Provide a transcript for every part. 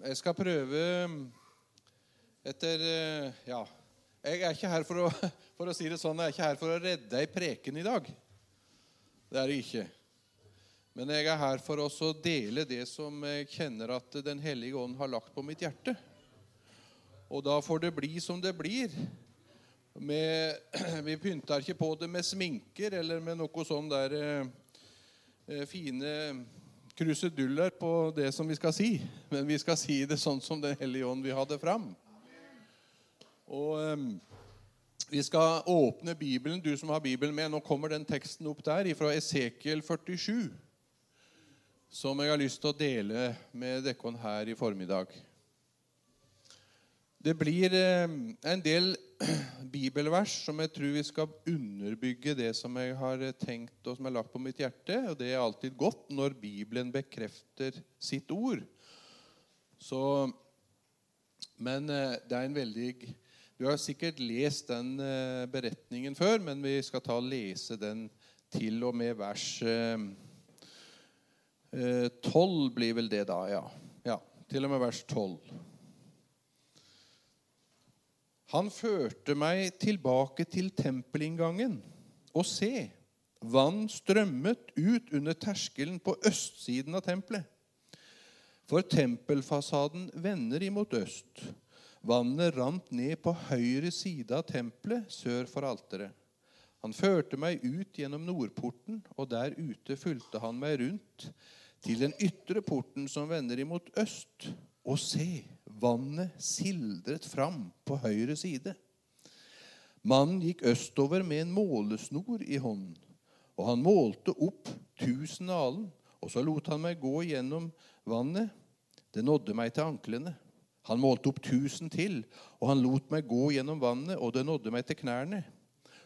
Jeg skal prøve etter eh, Ja. Jeg er ikke her for å, for å si det sånn, jeg er ikke her for å redde ei preken i dag. Det er jeg ikke. Men jeg er her for å dele det som jeg kjenner at Den hellige ånd har lagt på mitt hjerte. Og da får det bli som det blir. Med, vi pynter ikke på det med sminker eller med noe sånn der eh, eh fine kruseduller på det som vi skal si. Men vi skal si det sånn som Den hellige ånd vil ha det fram. Og um, Vi skal åpne Bibelen, du som har Bibelen med. Nå kommer den teksten opp der, fra Esekiel 47, som jeg har lyst til å dele med dere her i formiddag. Det blir um, en del bibelvers som jeg tror vi skal underbygge det som jeg har tenkt og som er lagt på mitt hjerte. Og det er alltid godt når Bibelen bekrefter sitt ord. Så, men eh, det er en veldig du har sikkert lest den eh, beretningen før, men vi skal ta og lese den til og med vers eh, eh, tolv blir vel det, da. Ja. ja. Til og med vers tolv. Han førte meg tilbake til tempelinngangen, og se, vann strømmet ut under terskelen på østsiden av tempelet. For tempelfasaden vender imot øst. Vannet rant ned på høyre side av tempelet, sør for alteret. Han førte meg ut gjennom nordporten, og der ute fulgte han meg rundt til den ytre porten som vender imot øst. Og se, vannet sildret fram på høyre side. Mannen gikk østover med en målesnor i hånden, og han målte opp tusen alen, og så lot han meg gå gjennom vannet. Det nådde meg til anklene. Han målte opp tusen til, og han lot meg gå gjennom vannet, og det nådde meg til knærne.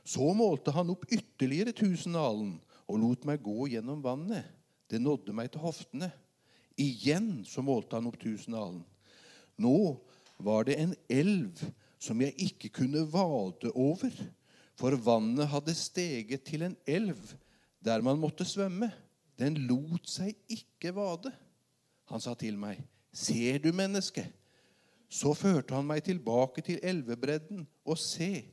Så målte han opp ytterligere tusen alen og lot meg gå gjennom vannet. Det nådde meg til hoftene. Igjen så målte han opp tusen alen. Nå var det en elv som jeg ikke kunne vade over, for vannet hadde steget til en elv der man måtte svømme. Den lot seg ikke vade. Han sa til meg, 'Ser du, menneske?' Så førte han meg tilbake til elvebredden, og se,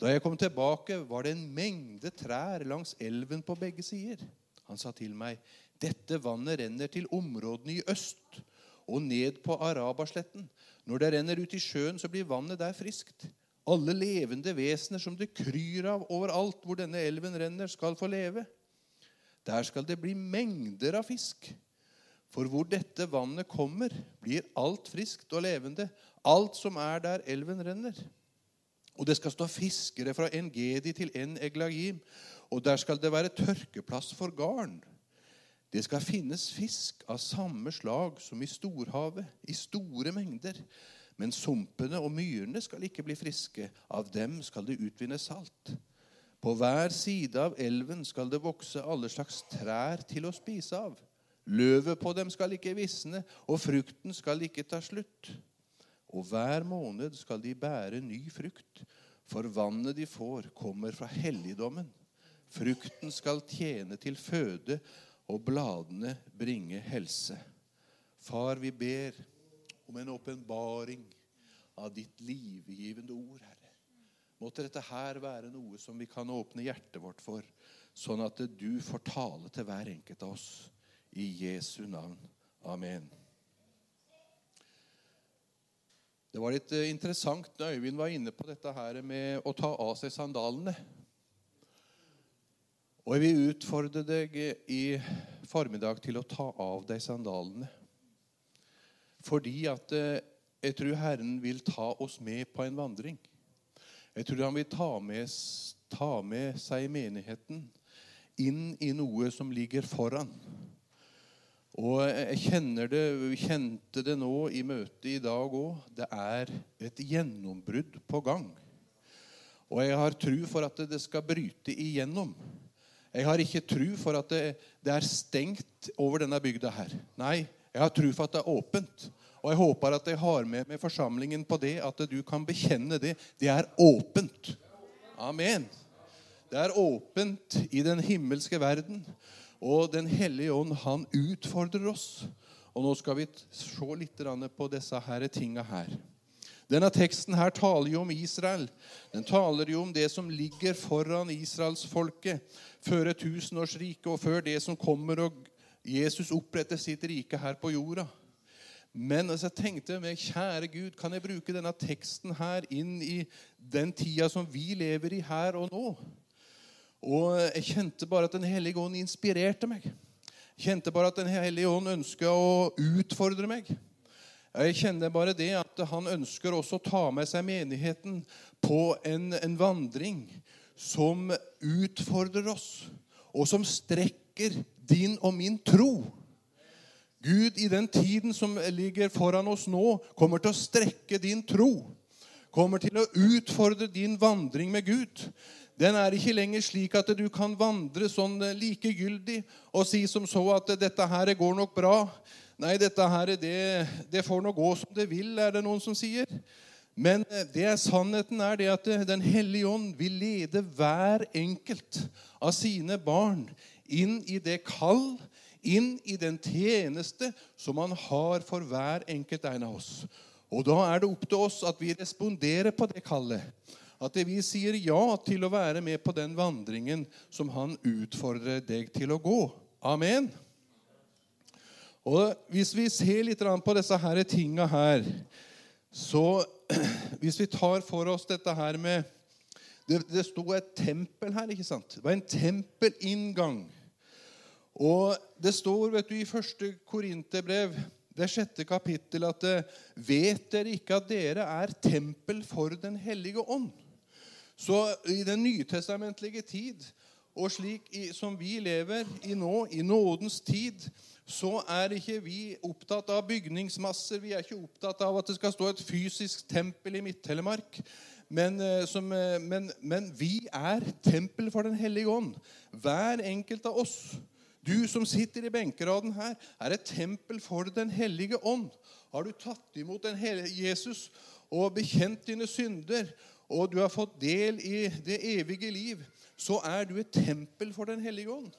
da jeg kom tilbake, var det en mengde trær langs elven på begge sider. Han sa til meg, dette vannet renner til områdene i øst og ned på Arabasletten. Når det renner ut i sjøen, så blir vannet der friskt. Alle levende vesener som det kryr av overalt hvor denne elven renner, skal få leve. Der skal det bli mengder av fisk. For hvor dette vannet kommer, blir alt friskt og levende, alt som er der elven renner. Og det skal stå fiskere fra Engedi til En Eglagim, og der skal det være tørkeplass for garn. Det skal finnes fisk av samme slag som i storhavet, i store mengder. Men sumpene og myrene skal ikke bli friske. Av dem skal det utvinnes salt. På hver side av elven skal det vokse alle slags trær til å spise av. Løvet på dem skal ikke visne, og frukten skal ikke ta slutt. Og hver måned skal de bære ny frukt, for vannet de får, kommer fra helligdommen. Frukten skal tjene til føde, og bladene bringe helse. Far, vi ber om en åpenbaring av ditt livgivende ord, Herre. Måtte dette her være noe som vi kan åpne hjertet vårt for, sånn at du får tale til hver enkelt av oss. I Jesu navn. Amen. Det var litt eh, interessant når Øyvind var inne på dette her med å ta av seg sandalene. Og jeg vil utfordre deg i formiddag til å ta av deg sandalene. Fordi at eh, jeg tror Herren vil ta oss med på en vandring. Jeg tror han vil ta med, ta med seg menigheten inn i noe som ligger foran. Og jeg kjenner det, kjente det nå i møtet i dag òg. Det er et gjennombrudd på gang. Og jeg har tru for at det skal bryte igjennom. Jeg har ikke tru for at det, det er stengt over denne bygda her. Nei, jeg har tru for at det er åpent. Og jeg håper at jeg har med meg forsamlingen på det, at du kan bekjenne det. Det er åpent. Amen. Det er åpent i den himmelske verden. Og Den hellige ånd, han utfordrer oss. Og nå skal vi se litt på disse her tinga her. Denne teksten her taler jo om Israel. Den taler jo om det som ligger foran israelsfolket før et tusenårsrike og før det som kommer og Jesus oppretter sitt rike her på jorda. Men altså, jeg tenkte meg, kjære Gud, kan jeg bruke denne teksten her inn i den tida som vi lever i her og nå? Og jeg kjente bare at Den hellige ånd inspirerte meg. Jeg kjente bare at Den hellige ånd ønska å utfordre meg. Jeg kjenner bare det at han ønsker også å ta med seg menigheten på en, en vandring som utfordrer oss, og som strekker din og min tro. Gud i den tiden som ligger foran oss nå, kommer til å strekke din tro. Kommer til å utfordre din vandring med Gud. Den er ikke lenger slik at du kan vandre sånn likegyldig og si som så at 'dette her går nok bra'. Nei, dette her, det, det får nå gå som det vil, er det noen som sier. Men det er sannheten er det at Den hellige ånd vil lede hver enkelt av sine barn inn i det kall, inn i den tjeneste som han har for hver enkelt en av oss. Og da er det opp til oss at vi responderer på det kallet. At vi sier ja til å være med på den vandringen som han utfordrer deg til å gå. Amen. Og Hvis vi ser litt på disse her tinga her, så Hvis vi tar for oss dette her med Det, det sto et tempel her, ikke sant? Det var en tempelinngang. Og det står vet du, i første Korinterbrev, det sjette kapittel, at vet dere ikke at dere er tempel for Den hellige ånd? Så i den nytestamentlige tid, og slik som vi lever i nå, i nådens tid, så er ikke vi opptatt av bygningsmasser. Vi er ikke opptatt av at det skal stå et fysisk tempel i Midt-Telemark. Men, eh, eh, men, men, vi er tempel for Den hellige ånd. Hver enkelt av oss du som sitter i benkeraden her, er et tempel for Den hellige ånd. Har du tatt imot den Jesus og bekjent dine synder, og du har fått del i det evige liv, så er du et tempel for Den hellige ånd.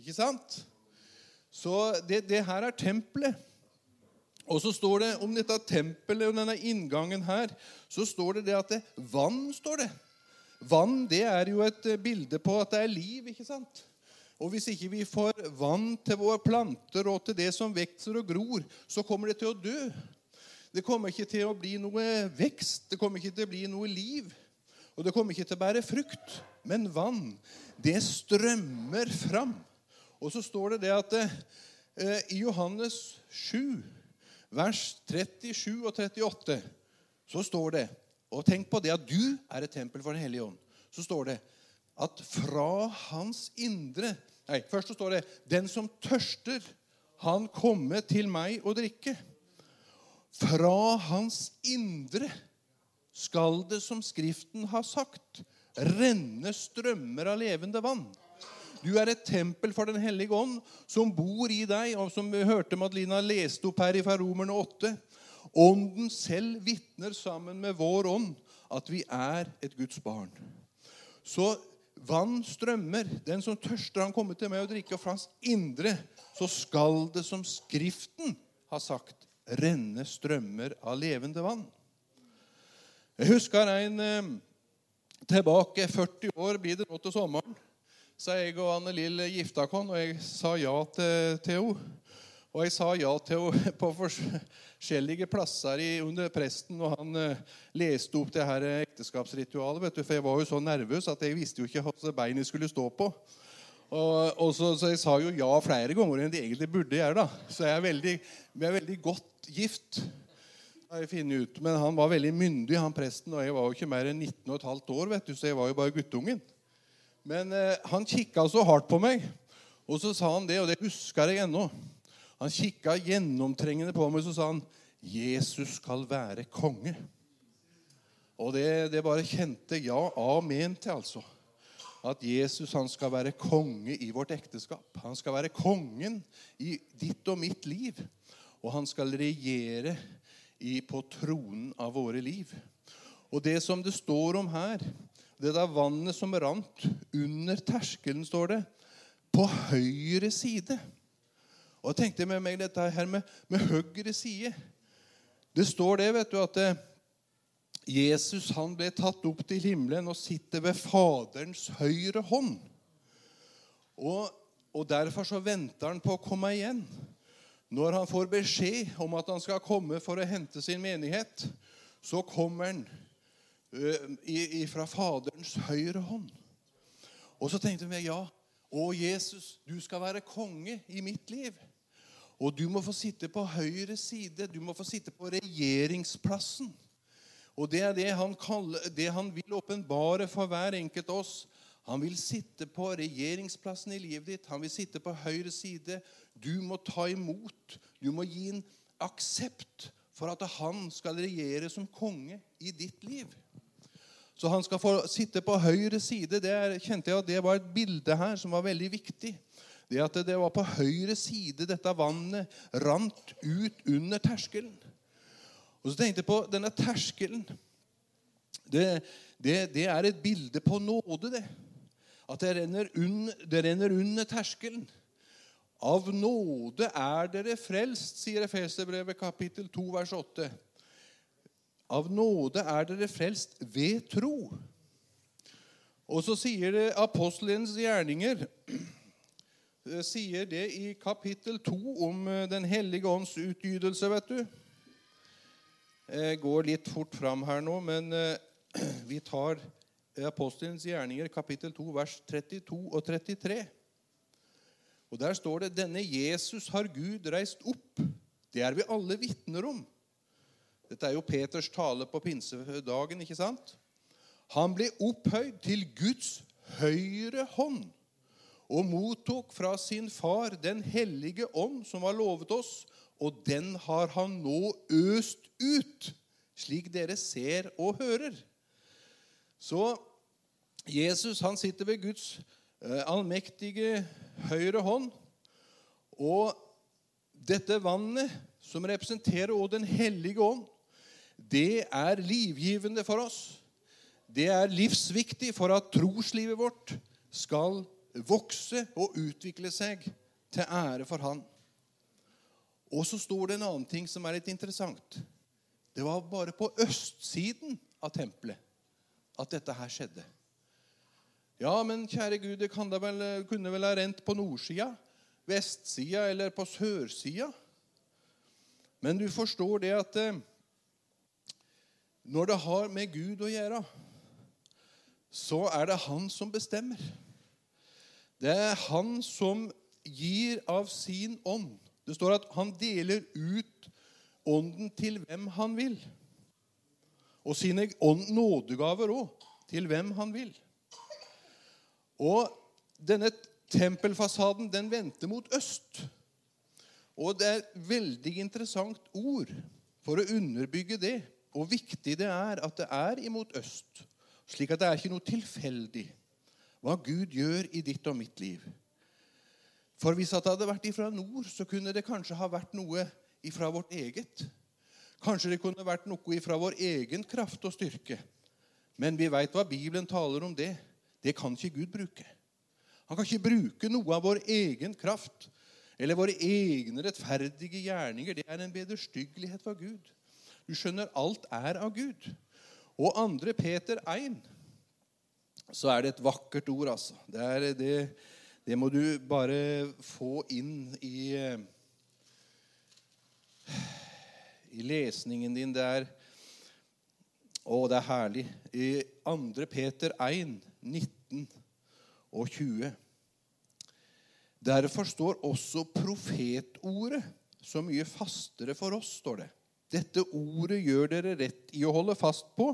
Ikke sant? Så det, det her er tempelet. Og så står det om dette tempelet og denne inngangen her, så står det det at det, vann står det. Vann det er jo et bilde på at det er liv. ikke sant? Og hvis ikke vi får vann til våre planter og til det som vokser og gror, så kommer det til å dø. Det kommer ikke til å bli noe vekst, det kommer ikke til å bli noe liv. Og det kommer ikke til å bære frukt. Men vann, det strømmer fram. Og så står det det at eh, i Johannes 7, vers 37 og 38, så står det Og tenk på det at du er et tempel for Den hellige ånd. Så står det at fra hans indre Nei, først så står det 'Den som tørster, han komme til meg og drikke'. Fra hans indre skal det, som Skriften har sagt, renne strømmer av levende vann. Du er et tempel for Den hellige ånd, som bor i deg, og som vi hørte Madelina leste opp her fra Romerne 8. Ånden selv vitner sammen med vår ånd at vi er et Guds barn. Så vann strømmer. Den som tørster, han kommer til meg og drikker. Fra hans indre så skal det, som Skriften har sagt, renne strømmer av levende vann. Jeg husker en eh, tilbake 40 år blir det nå til sommeren. Så jeg og Anne Lill gifta oss, og jeg sa ja til, til henne. Og jeg sa ja til henne på forskjellige plasser under presten og han uh, leste opp det her ekteskapsritualet. vet du, For jeg var jo så nervøs at jeg visste jo ikke hvilke bein jeg skulle stå på. Og, og så, så, jeg sa jo ja flere ganger enn de egentlig burde gjøre. da. Så jeg er veldig, jeg er veldig godt gift. har jeg funnet ut. Men han var veldig myndig, han presten, og jeg var jo ikke mer enn 19 15 år, vet du, så jeg var jo bare guttungen. Men eh, han kikka så hardt på meg, og så sa han det, og det husker jeg ennå. Han kikka gjennomtrengende på meg, så sa han, 'Jesus skal være konge'. Og det, det bare kjente ja, amen til, altså. At Jesus han skal være konge i vårt ekteskap. Han skal være kongen i ditt og mitt liv. Og han skal regjere i, på tronen av våre liv. Og det som det står om her, det der vannet som rant under terskelen, står det, på høyre side. Og jeg tenkte med meg dette her med, med høyre side. Det står det, vet du, at eh, Jesus han ble tatt opp til himmelen og sitter ved Faderens høyre hånd. Og, og derfor så venter han på å komme igjen. Når han får beskjed om at han skal komme for å hente sin menighet, så kommer han fra Faderens høyre hånd. Og så tenkte vi ja, å Jesus, du skal være konge i mitt liv. Og du må få sitte på høyre side. Du må få sitte på regjeringsplassen. Og det er det han, kaller, det han vil åpenbare for hver enkelt av oss. Han vil sitte på regjeringsplassen i livet ditt. Han vil sitte på høyre side. Du må ta imot. Du må gi en aksept for at han skal regjere som konge i ditt liv. Så han skal få sitte på høyre side. Det er, kjente jeg at det var et bilde her som var veldig viktig det at det var på høyre side dette vannet rant ut under terskelen. Og så tenkte jeg på denne terskelen. Det, det, det er et bilde på nåde, det. At det renner, under, det renner under terskelen. Av nåde er dere frelst, sier Efeserbrevet kapittel 2, vers 8. Av nåde er dere frelst ved tro. Og så sier det apostelens gjerninger Eh, sier det i kapittel 2 om eh, Den hellige ånds utgytelse, vet du. Jeg går litt fort fram her nå, men eh, vi tar Apostelens gjerninger, kapittel 2, vers 32 og 33. Og Der står det denne Jesus har Gud reist opp. Det er vi alle vitner om. Dette er jo Peters tale på pinsedagen, ikke sant? Han ble opphøyd til Guds høyre hånd og mottok fra sin far Den hellige ånd, som var lovet oss, og den har han nå øst ut, slik dere ser og hører. Så Jesus han sitter ved Guds eh, allmektige høyre hånd. Og dette vannet, som representerer også Den hellige ånd, det er livgivende for oss. Det er livsviktig for at troslivet vårt skal vokse og utvikle seg til ære for Han. Og så står det en annen ting som er litt interessant. Det var bare på østsiden av tempelet at dette her skjedde. Ja, men kjære Gud, det vel, kunne vel ha rent på nordsida, vestsida eller på sørsida? Men du forstår det at eh, når det har med Gud å gjøre, så er det han som bestemmer. Det er han som gir av sin ånd. Det står at han deler ut ånden til hvem han vil. Og sine nådegaver òg til hvem han vil. Og denne tempelfasaden den vendte mot øst. Og det er et veldig interessant ord for å underbygge det. Og viktig det er at det er imot øst, slik at det er ikke noe tilfeldig hva Gud gjør i ditt og mitt liv. For hvis det hadde vært ifra nord, så kunne det kanskje ha vært noe ifra vårt eget. Kanskje det kunne vært noe ifra vår egen kraft og styrke. Men vi veit hva Bibelen taler om det. Det kan ikke Gud bruke. Han kan ikke bruke noe av vår egen kraft eller våre egne rettferdige gjerninger. Det er en vederstyggelighet for Gud. Du skjønner, alt er av Gud. Og 2. Peter 1 så er det et vakkert ord, altså. Det, er, det, det må du bare få inn i, i lesningen din. Det er Å, det er herlig. I 2. Peter 1, 19 og 20. Derfor står også profetordet så mye fastere for oss, står det. Dette ordet gjør dere rett i å holde fast på.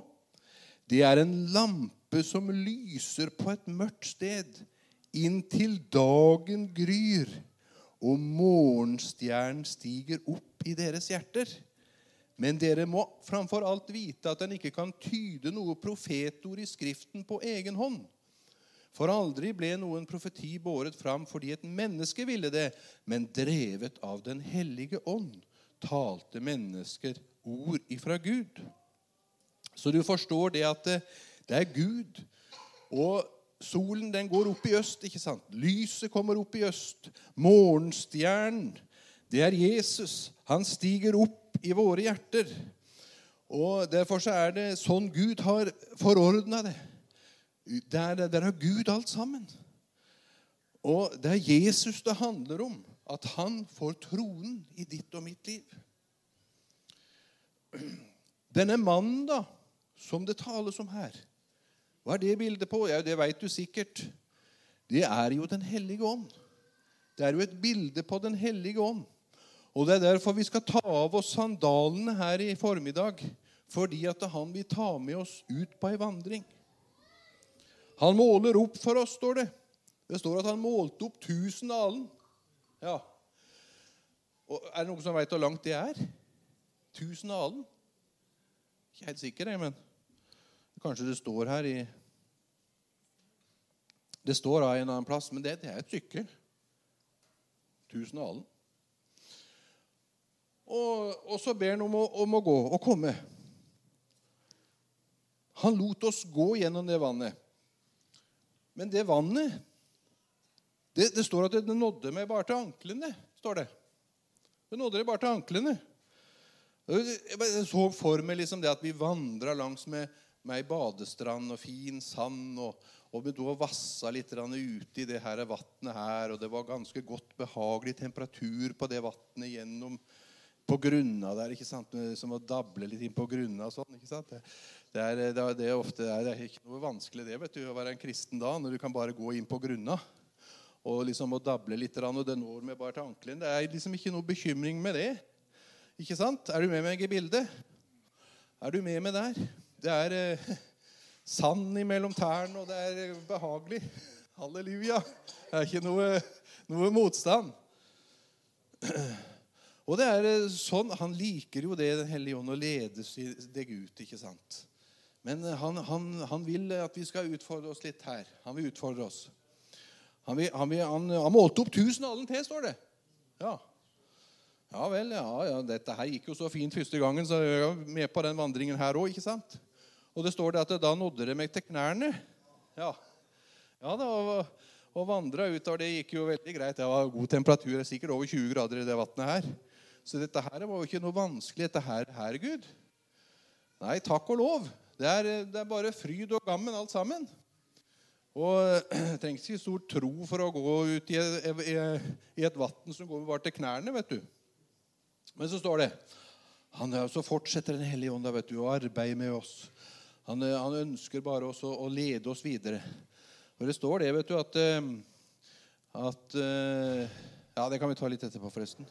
Det er en lampe som lyser på et mørkt sted, inntil dagen gryr og morgenstjernen stiger opp i deres hjerter. Men dere må framfor alt vite at en ikke kan tyde noe profetord i Skriften på egen hånd. For aldri ble noen profeti båret fram fordi et menneske ville det, men drevet av Den hellige ånd talte mennesker ord ifra Gud. Så du forstår det at det er Gud. Og solen den går opp i øst. ikke sant? Lyset kommer opp i øst. Morgenstjernen Det er Jesus. Han stiger opp i våre hjerter. Og Derfor så er det sånn Gud har forordna det. Der, der har Gud alt sammen. Og det er Jesus det handler om. At han får tronen i ditt og mitt liv. Denne mannen, da, som det tales om her, hva er det bildet på? Ja, Det veit du sikkert. Det er jo Den hellige ånd. Det er jo et bilde på Den hellige ånd. Og Det er derfor vi skal ta av oss sandalene her i formiddag. Fordi at han vil ta med oss ut på ei vandring. Han måler opp for oss, står det. Det står at han målte opp 1000 alen. Ja. Og Er det noen som veit hvor langt det er? 1000 alen? Ikke helt sikker, jeg, men kanskje det står her i Det står av en annen plass, men det, det er et stykke. Tusen alen. Og, og, så ber han om om å gå og komme. Han lot oss gå gjennom det vannet. Men det vannet det, det står at det nådde meg bare til anklene. står Det Det nådde det bare til anklene. Jeg så for meg liksom det at vi vandra langs med, med ei badestrand og fin sand. og, og vi vassa litt ute i det her vannet her. Og det var ganske godt, behagelig temperatur på det vannet gjennom på grunna der. ikke sant? Som å dable litt inn på grunna. og Sånn, ikke sant? Det, det, er, det, er, det, er, ofte, det er ikke noe vanskelig det, vet du, å være en kristen da, når du kan bare gå inn på grunna og liksom å dable litt. Og det når meg bare til ankelen. Det er liksom ikke noe bekymring med det. Ikke sant? Er du med meg i bildet? Er du med meg der? Det er eh, sand imellom tærne, og det er behagelig. Halleluja. Det er ikke noe, noe motstand. Og det er eh, sånn, Han liker jo det, Den hellige ånd, å lede deg ut. ikke sant? Men eh, han, han, han, vil at vi skal utfordre oss litt her. Han vil utfordre oss. Han, han, han, han målte opp 1000 alen til, står det. Ja. Ja vel, ja, ja, Dette her gikk jo så fint første gangen, så jeg er med på den vandringen her òg. Og det står det at da nådde det meg til knærne. Ja, ja da, og, og vandra utover det gikk jo veldig greit. Det var god temperatur, det er sikkert over 20 grader i det vannet her. Så dette her var jo ikke noe vanskelig, dette her, her Gud. Nei, takk og lov. Det er, det er bare fryd og gammen, alt sammen. Og det trengs ikke stor tro for å gå ut i, i, i et vann som går bare til knærne, vet du. Men så står det han, Så fortsetter Den hellige ånd vet du, å arbeide med oss. Han, han ønsker bare oss å, lede oss videre. Og det står det, vet du, at, eh, at eh, Ja, det kan vi ta litt etterpå, forresten.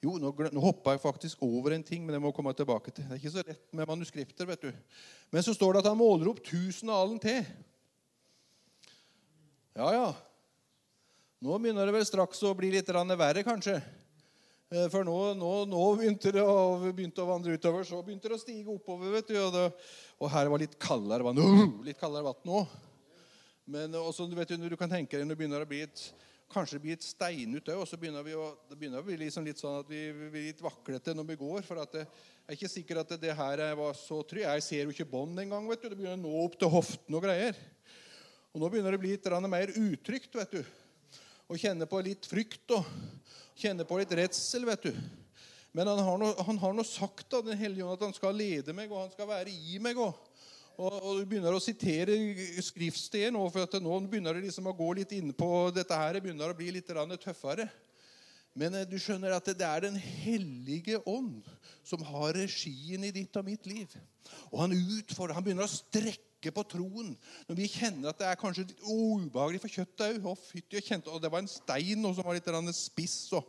Jo, nå, nå hoppa jeg faktisk over en ting, men det må komme tilbake til. Det er ikke så lett med manuskripter. vet du. Men så står det at han måler opp 1000 alen til. Ja, ja. Nå begynner det vel straks å bli litt verre, kanskje. Eh, for nå, nå, nå begynte det å, begynte å, vandre utover, så begynte det å stige oppover. vet du. Og, det, og her var litt kaldere vann. Uh, litt kaldere vann nå. Men også, du vet, når du kan tenke deg når det begynner å bli et Kanskje bli et steinete òg. Så begynner vi å, det begynner å bli liksom litt sånn at vi, blir litt vaklete når vi går. For det, jeg er ikke sikker at det, det her var så trygt. Jeg ser jo ikke bånd engang. Det begynner å nå opp til hoften og greier. Og nå begynner det å bli litt mer utrygt. vet du. Og kjenne på litt frykt og kjenne på litt redsel. vet du. Men han har nå sagt av Den hellige ånd at han skal lede meg, og han skal være i meg. og og, og Du begynner å sitere skriftsteder nå, for at nå begynner det liksom å gå litt inn på dette her. Det begynner å bli litt tøffere. Men eh, du skjønner at det er Den hellige ånd som har regien i ditt og mitt liv. Og han utfordrer, han begynner å strekke på troen. Når vi kjenner at det er kanskje litt ubehagelig for kjøttet òg. Og det var en stein som var litt spiss. Og,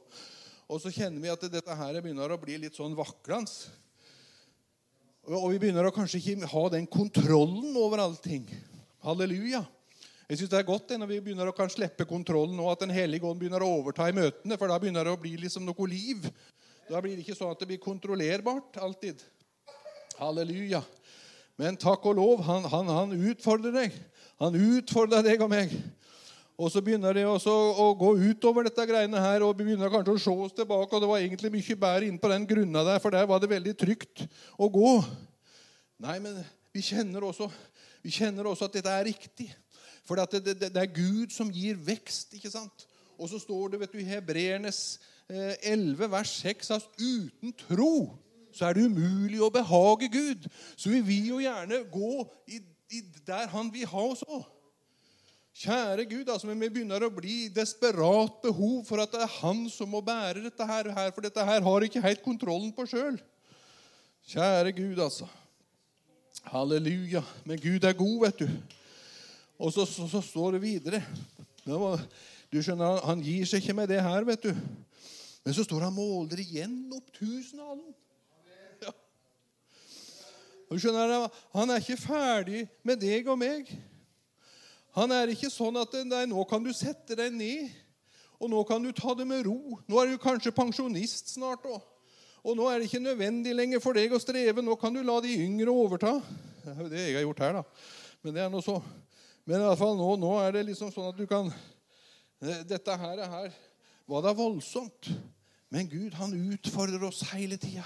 og så kjenner vi at dette her begynner å bli litt sånn vaklende. Og vi begynner å kanskje ikke ha den kontrollen over allting. Halleluja. Jeg synes Det er godt det, når vi begynner å kan slippe kontrollen og at Den hellige ånd begynner å overta i møtene. For da begynner det å bli liksom noe liv. Da blir det ikke sånn at det blir kontrollerbart alltid. Halleluja. Men takk og lov, han, han, han utfordrer deg. Han utfordrer deg og meg. Og så begynner det også å gå utover dette greiene her, og begynner kanskje å se oss tilbake. Og det var egentlig mye bedre inne på den grunna der, for der var det veldig trygt å gå. Nei, men vi kjenner også, vi kjenner også at dette er riktig. For det, det, det, er Gud som gir vekst. ikke sant? Og så står det vet du, i Hebreernes eh, 11, vers 6 at uten tro så er det umulig å behage Gud. Så vi vil jo gjerne gå i, i der Han vil ha oss òg. Kjære Gud, altså, vi begynner å bli i desperat behov for at det er Han som må bære dette her, for dette her har ikke helt kontrollen på sjøl. Kjære Gud, altså. Halleluja. Men Gud er god, vet du. Og så, så, så står det videre Du skjønner, Han gir seg ikke med det her, vet du. Men så står han måler igjen opp tusenalen. Du skjønner, Han er ikke ferdig med deg og meg. Han er ikke sånn at nei, nå kan du sette deg ned, og nå kan du ta det med ro. Nå er du kanskje pensjonist snart òg. Og nå er det ikke nødvendig lenger for deg å streve. Nå kan du la de yngre overta. Det er jo det jeg har gjort her, da. Men det er noe så. Men i alle fall nå, nå er det liksom sånn at du kan Dette her, her var da voldsomt. Men Gud, han utfordrer oss hele tida.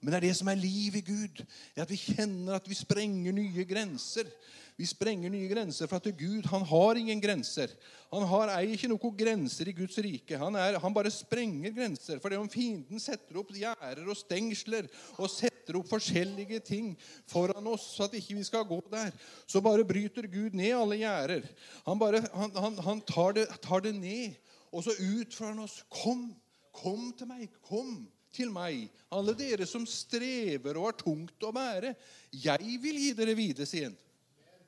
Men det er det som er liv i Gud. Det At vi kjenner at vi sprenger nye grenser. Vi sprenger nye grenser, for at Gud han har ingen grenser. Han har ei ikke noen grenser i Guds rike. Han, er, han bare sprenger grenser. For det om fienden setter opp gjerder og stengsler og setter opp forskjellige ting foran oss så at ikke vi skal gå der, så bare bryter Gud ned alle gjerder. Han, bare, han, han, han tar, det, tar, det, ned, og så utfører han oss. Kom, kom til meg. Kom til meg, alle dere som strever og har tungt å bære. Jeg vil gi dere hvile, sier han.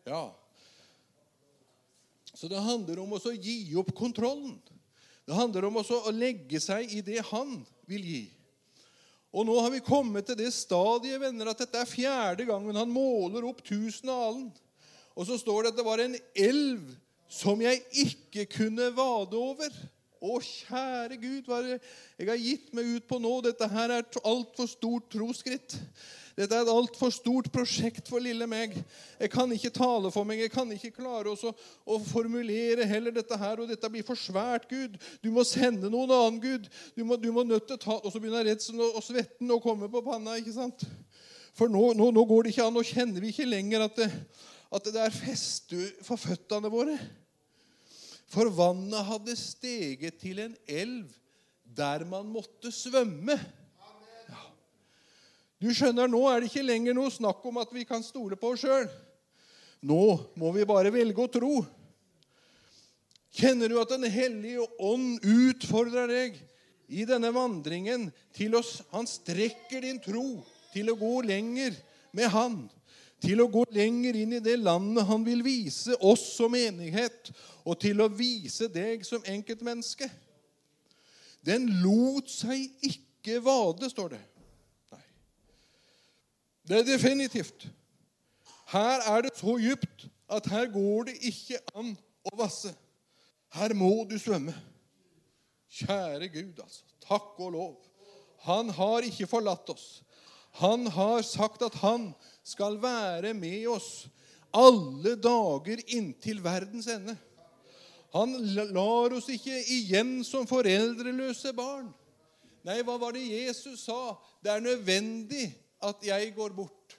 Ja. Så det handler om å gi opp kontrollen. Det handler om å legge seg i det han vil gi. Og nå har vi kommet til det stadiet venner, at dette er fjerde gangen han måler opp tusen alen. Og så står det at det var en elv som jeg ikke kunne vade over. Å, kjære Gud, hva er det jeg har gitt meg ut på nå? Dette her er et altfor stort trosskritt. Dette er et altfor stort prosjekt for lille meg. Jeg kan ikke tale for meg. Jeg kan ikke klare å, å formulere heller dette her. Og dette blir for svært, Gud. Du må sende noen annen, Gud. Du må, du må nødt til å ta Og så begynner redselen og svetten å komme på panna. ikke sant? For nå, nå, nå, går det ikke an. Nå kjenner vi ikke lenger at det, at det er feste for føttene våre. For vannet hadde steget til en elv der man måtte svømme. Du skjønner, Nå er det ikke lenger noe snakk om at vi kan stole på oss sjøl. Nå må vi bare velge å tro. Kjenner du at Den hellige ånd utfordrer deg i denne vandringen til oss? Han strekker din tro til å gå lenger med Han. Til å gå lenger inn i det landet han vil vise oss som menighet, og til å vise deg som enkeltmenneske. Den lot seg ikke vade, står det. Nei. Det er definitivt. Her er det så djupt at her går det ikke an å vasse. Her må du svømme. Kjære Gud, altså. Takk og lov. Han har ikke forlatt oss. Han har sagt at han skal være med oss alle dager inntil verdens ende. Han lar oss ikke igjen som foreldreløse barn. Nei, hva var det Jesus sa? Det er nødvendig at jeg går bort.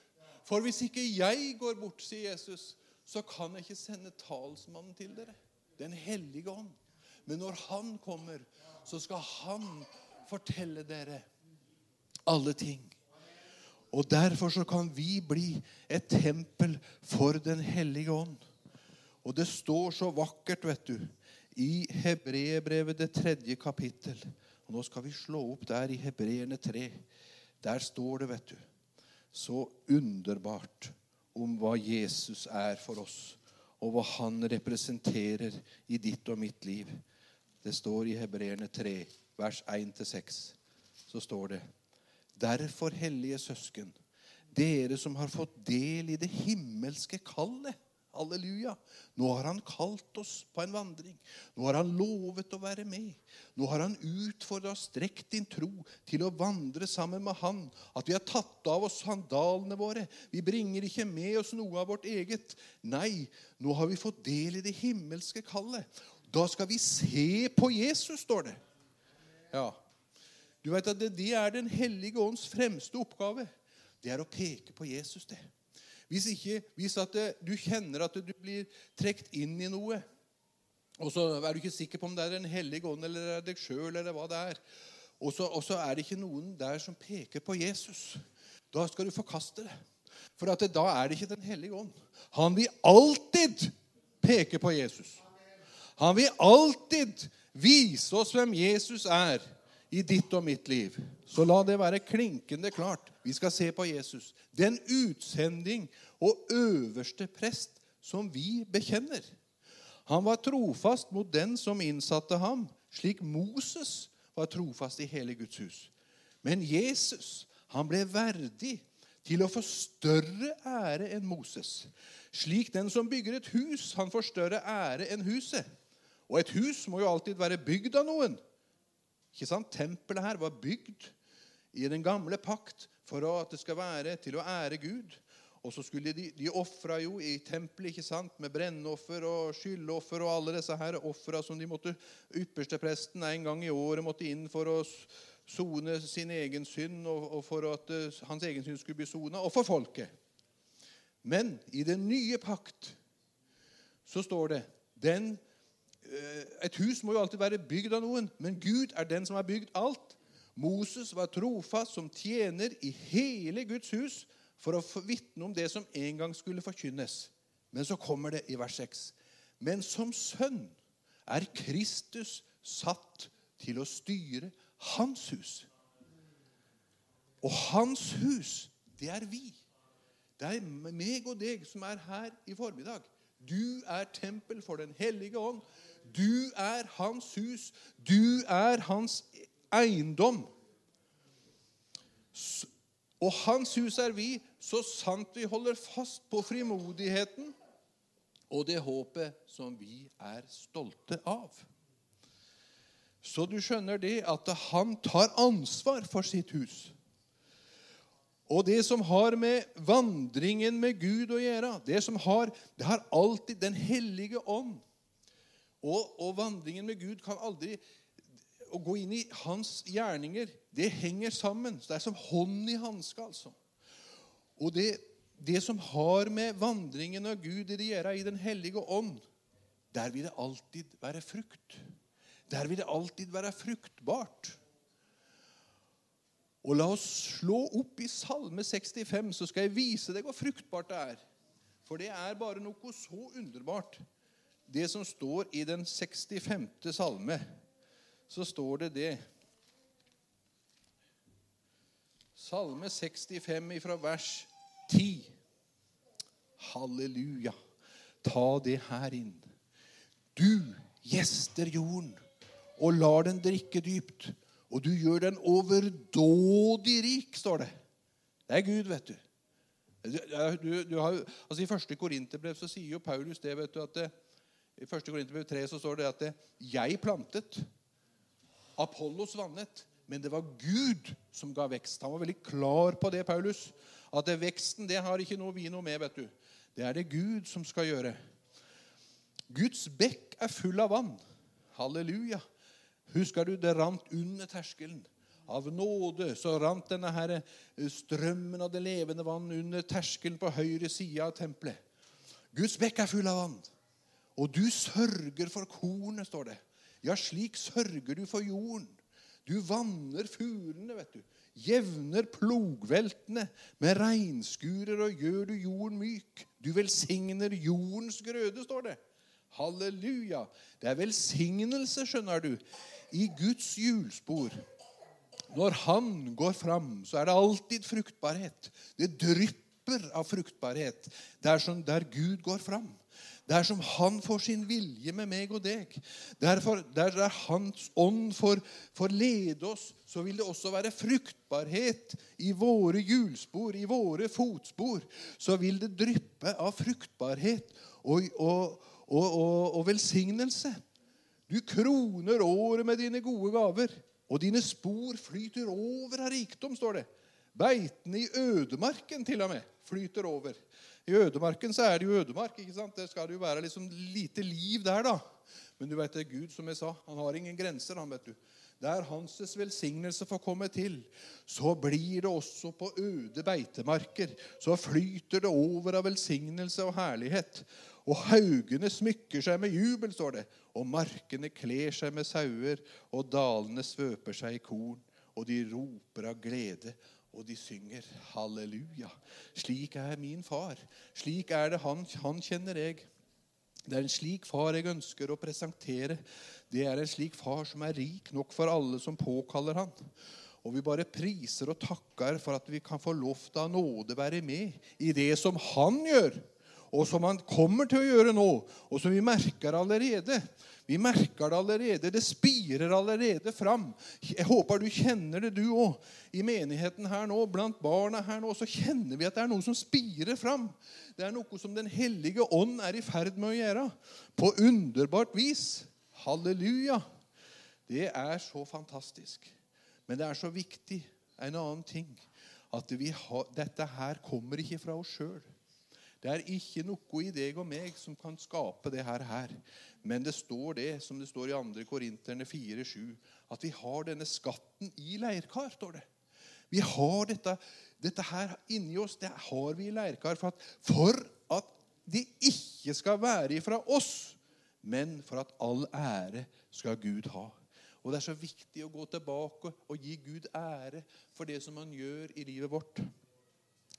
For hvis ikke jeg går bort, sier Jesus, så kan jeg ikke sende talsmannen til dere. Den hellige ånd. Men når han kommer, så skal han fortelle dere alle ting. Og Derfor så kan vi bli et tempel for Den hellige ånd. Og det står så vakkert, vet du, i Hebreerbrevet, det tredje kapittel. Og Nå skal vi slå opp der i Hebreerne 3. Der står det, vet du så underbart om hva Jesus er for oss, og hva han representerer i ditt og mitt liv. Det står i Hebreerne 3, vers 1-6. Så står det Derfor, hellige søsken, dere som har fått del i det himmelske kallet Halleluja. Nå har han kalt oss på en vandring. Nå har han lovet å være med. Nå har han utfordra og strekt din tro til å vandre sammen med han. At vi har tatt av oss sandalene våre. Vi bringer ikke med oss noe av vårt eget. Nei, nå har vi fått del i det himmelske kallet. Da skal vi se på Jesus, står det. Ja. Du vet at Det er Den hellige ånds fremste oppgave. Det er å peke på Jesus, det. Hvis, ikke, hvis det, du kjenner at du blir trukket inn i noe, og så er du ikke sikker på om det er Den hellige ånd eller deg sjøl, eller hva det er, og så, og så er det ikke noen der som peker på Jesus, da skal du forkaste det. For at det, da er det ikke Den hellige ånd. Han vil alltid peke på Jesus. Han vil alltid vise oss hvem Jesus er i ditt og mitt liv. Så la det være klinkende klart. Vi skal se på Jesus. Den utsending og øverste prest som vi bekjenner. Han var trofast mot den som innsatte ham, slik Moses var trofast i hele Guds hus. Men Jesus han ble verdig til å få større ære enn Moses. Slik den som bygger et hus, han får større ære enn huset. Og et hus må jo alltid være bygd av noen. Ikke sant? Tempelet her var bygd i den gamle pakt for at det skal være til å ære Gud. Og så skulle De de ofra jo i tempelet ikke sant? med brennoffer og skyldoffer og alle disse her ofra som de måtte ypperstepresten en gang i året måtte inn for å sone sin egen synd, og, og for at uh, hans egen synd skulle bli sona, og for folket. Men i den nye pakt så står det den, Et hus må jo alltid være bygd av noen, men Gud er den som har bygd alt. Moses var trofast som tjener i hele Guds hus for å vitne om det som en gang skulle forkynnes. Men så kommer det i vers 6. Men som sønn er Kristus satt til å styre hans hus. Og hans hus, det er vi. Det er meg og deg som er her i formiddag. Du er tempel for Den hellige ånd. Du er hans hus. Du er hans eiendom. Og hans hus er vi, så sant vi holder fast på frimodigheten og det håpet som vi er stolte av. Så du skjønner det at han tar ansvar for sitt hus. Og det som har med vandringen med Gud å gjøre, det som har, det har alltid Den hellige ånd. Og, og vandringen med Gud kan aldri Å gå inn i hans gjerninger, det henger sammen. Så det er som hånd i hanske, altså. Og det, det som har med vandringen av Gud å gjøre i Den hellige ånd, der vil det alltid være frukt. Der vil det alltid være fruktbart. Og La oss slå opp i Salme 65, så skal jeg vise deg hvor fruktbart det er. For det er bare noe så underbart. Det som står i den 65. salme, så står det det Salme 65 fra vers 10. Halleluja. Ta det her inn. Du gjester jorden og lar den drikke dypt. Og du gjør den overdådig rik, står det. Det er Gud, vet du. du, du har, altså I første Korinterbrev sier jo Paulus det, vet du, at det, i 1. Korinterbrev 3 så står det at det, 'jeg plantet', Apollos vannet, men det var Gud som ga vekst. Han var veldig klar på det, Paulus. At det, veksten det har ikke noe vi noe med. vet du. Det er det Gud som skal gjøre. Guds bekk er full av vann. Halleluja. Husker du det rant under terskelen? Av nåde så rant denne her eh, strømmen av det levende vann under terskelen på høyre side av tempelet. Guds bekk er full av vann. Og du sørger for kornet, står det. Ja, slik sørger du for jorden. Du vanner fuglene, vet du. Jevner plogveltene med regnskurer og gjør du jorden myk. Du velsigner jordens grøde, står det. Halleluja. Det er velsignelse, skjønner du, i Guds hjulspor. Når han går fram, så er det alltid fruktbarhet. Det drypper av fruktbarhet der, som, der Gud går fram. Der som han får sin vilje med meg og deg. Derfor, der, der Hans ånd får, får lede oss, så vil det også være fruktbarhet i våre hjulspor, i våre fotspor. Så vil det dryppe av fruktbarhet og, og, og, og velsignelse. Du kroner året med dine gode gaver, og dine spor flyter over av rikdom, står det. Beitene i ødemarken til og med flyter over. I ødemarken så er det jo ødemark. ikke sant? Det skal det jo være liksom lite liv der, da. Men du vet det er Gud, som jeg sa. Han har ingen grenser, han, vet du. Der hans velsignelse får komme til, så blir det også på øde beitemarker. Så flyter det over av velsignelse og herlighet. Og haugene smykker seg med jubel, står det. Og markene kler seg med sauer, og dalene svøper seg i korn. og de roper av glede, og de synger halleluja. Slik er min far. Slik er det han, han kjenner jeg. Det er en slik far jeg ønsker å presentere. Det er en slik far som er rik nok for alle som påkaller han. Og vi bare priser og takker for at vi kan få lov til av nåde være med i det som han gjør, og som han kommer til å gjøre nå, og som vi merker allerede. Vi merker det allerede. Det spirer allerede fram. Jeg håper du kjenner det, du òg. I menigheten her nå, blant barna her nå, så kjenner vi at det er noe som spirer fram. Det er noe som Den hellige ånd er i ferd med å gjøre. På underbart vis. Halleluja. Det er så fantastisk. Men det er så viktig, en annen ting, at har, dette her kommer ikke fra oss sjøl. Det er ikke noe i deg og meg som kan skape det her. Men det står det, som det står i 2. Korinterne 4,7, at vi har denne skatten i leirkar. står det. Vi har dette, dette her inni oss. Det har vi i leirkar for at, for at det ikke skal være ifra oss, men for at all ære skal Gud ha. Og Det er så viktig å gå tilbake og gi Gud ære for det som han gjør i livet vårt.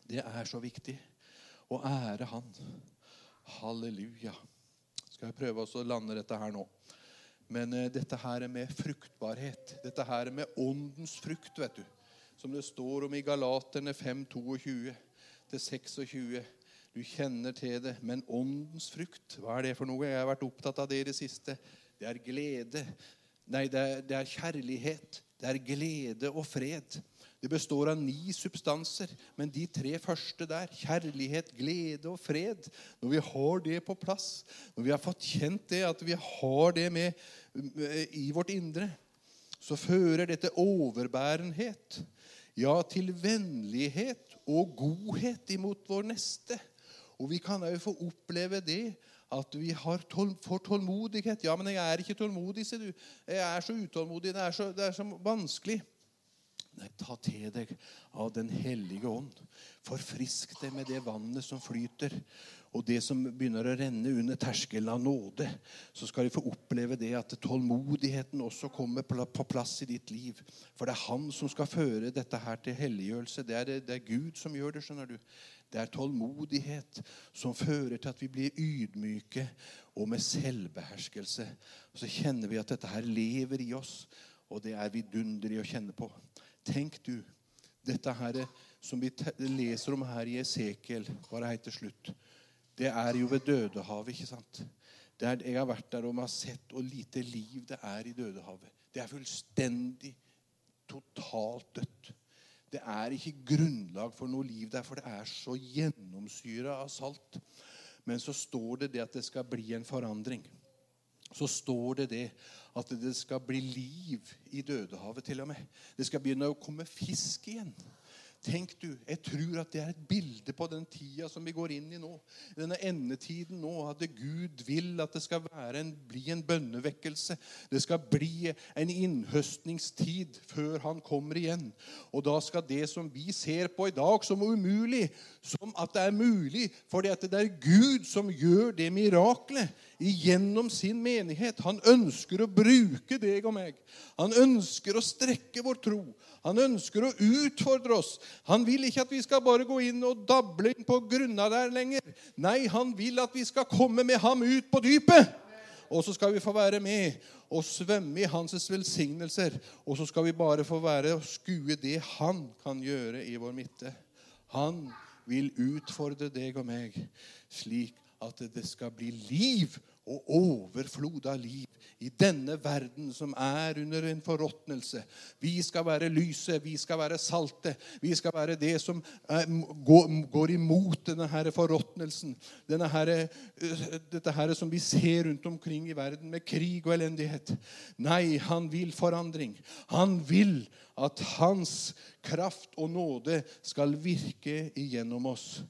Det er så viktig å ære Han. Halleluja. Skal jeg prøve å lande dette her nå. Men uh, dette her er med fruktbarhet. Dette her er med åndens frukt, vet du. Som det står om i Galaterne 5, 22 26. Du kjenner til det. Men åndens frukt, hva er det for noe? Jeg har vært opptatt av det i det siste. Det er glede, Nei, det er, det er kjærlighet, det er glede og fred. Det består av ni substanser, men de tre første der, kjærlighet, glede og fred Når vi har det på plass, når vi har fått kjent det, at vi har det med, i vårt indre, så fører dette overbærenhet. Ja, til vennlighet og godhet imot vår neste. Og vi kan òg få oppleve det at vi tål, får tålmodighet. Ja, men jeg er ikke tålmodig, sier du. Jeg er så utålmodig. Det er så, det er så vanskelig. Nei, ta til deg av Den hellige ånd. Forfrisk deg med det vannet som flyter, og det som begynner å renne under terskelen av nåde. Så skal du få oppleve det at tålmodigheten også kommer på plass i ditt liv. For det er Han som skal føre dette her til helliggjørelse. Det er, det er Gud som gjør det. skjønner du. Det er tålmodighet som fører til at vi blir ydmyke og med selvbeherskelse. Så kjenner vi at dette her lever i oss, og det er vidunderlig å kjenne på. Tenk du, dette her som vi leser om her i Esekiel, bare helt til slutt, det er jo ved Dødehavet, ikke sant? Der jeg har vært der og har sett hvor lite liv det er i Dødehavet. Det er fullstendig, totalt dødt. Det er ikke grunnlag for noe liv der, for det er så gjennomsyra av salt. Men så står det det at det skal bli en forandring. Så står det det at det skal bli liv i Dødehavet til og med. Det skal begynne å komme fisk igjen. Tenk du, Jeg tror at det er et bilde på den tida som vi går inn i nå. Denne endetiden nå. At Gud vil at det skal en, bli en bønnevekkelse. Det skal bli en innhøstningstid før han kommer igjen. Og da skal det som vi ser på i dag som umulig, som at det er mulig. For det er Gud som gjør det miraklet gjennom sin menighet. Han ønsker å bruke deg og meg. Han ønsker å strekke vår tro. Han ønsker å utfordre oss. Han vil ikke at vi skal bare gå inn og dable inn på grunna der lenger. Nei, han vil at vi skal komme med ham ut på dypet. Og så skal vi få være med og svømme i hans velsignelser. Og så skal vi bare få være og skue det han kan gjøre i vår midte. Han vil utfordre deg og meg slik at det skal bli liv og overflod av liv i denne verden som er under en forråtnelse. Vi skal være lyset, vi skal være salte. Vi skal være det som er, går, går, imot denne her forråtnelsen. Denne her, øh, dette her som vi ser rundt omkring i verden med krig og elendighet. Nei, han vil forandring. Han vil at hans kraft og nåde skal virke igjennom oss.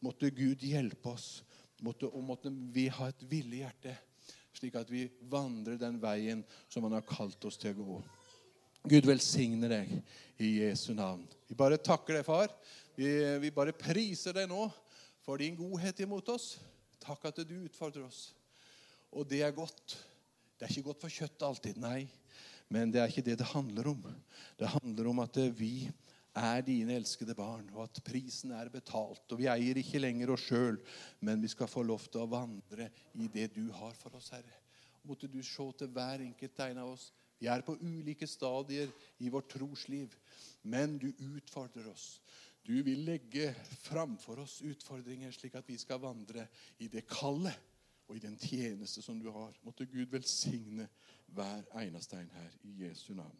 Måtte Gud hjelpe oss måtte, og måtte vi ha et villig hjerte, slik at vi vandrer den veien som han har kalt oss til å gå. Gud velsigne deg i Jesu navn. Vi bare takker deg, far. Vi, vi bare priser deg nå for din godhet imot oss. Takk at du utfordrer oss. Og det er godt. Det er ikke godt for kjøttet alltid, nei. Men det er ikke det det handler om. Det handler om at vi er dine elskede barn, og at prisen er betalt. Og vi eier ikke lenger oss sjøl, men vi skal få lov til å vandre i det du har for oss, Herre. Og måtte du se til hver enkelt en av oss. Vi er på ulike stadier i vårt trosliv, men du utfordrer oss. Du vil legge framfor oss utfordringer, slik at vi skal vandre i det kallet og i den tjeneste som du har. Måtte Gud velsigne hver eneste en her i Jesu navn.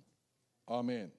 Amen.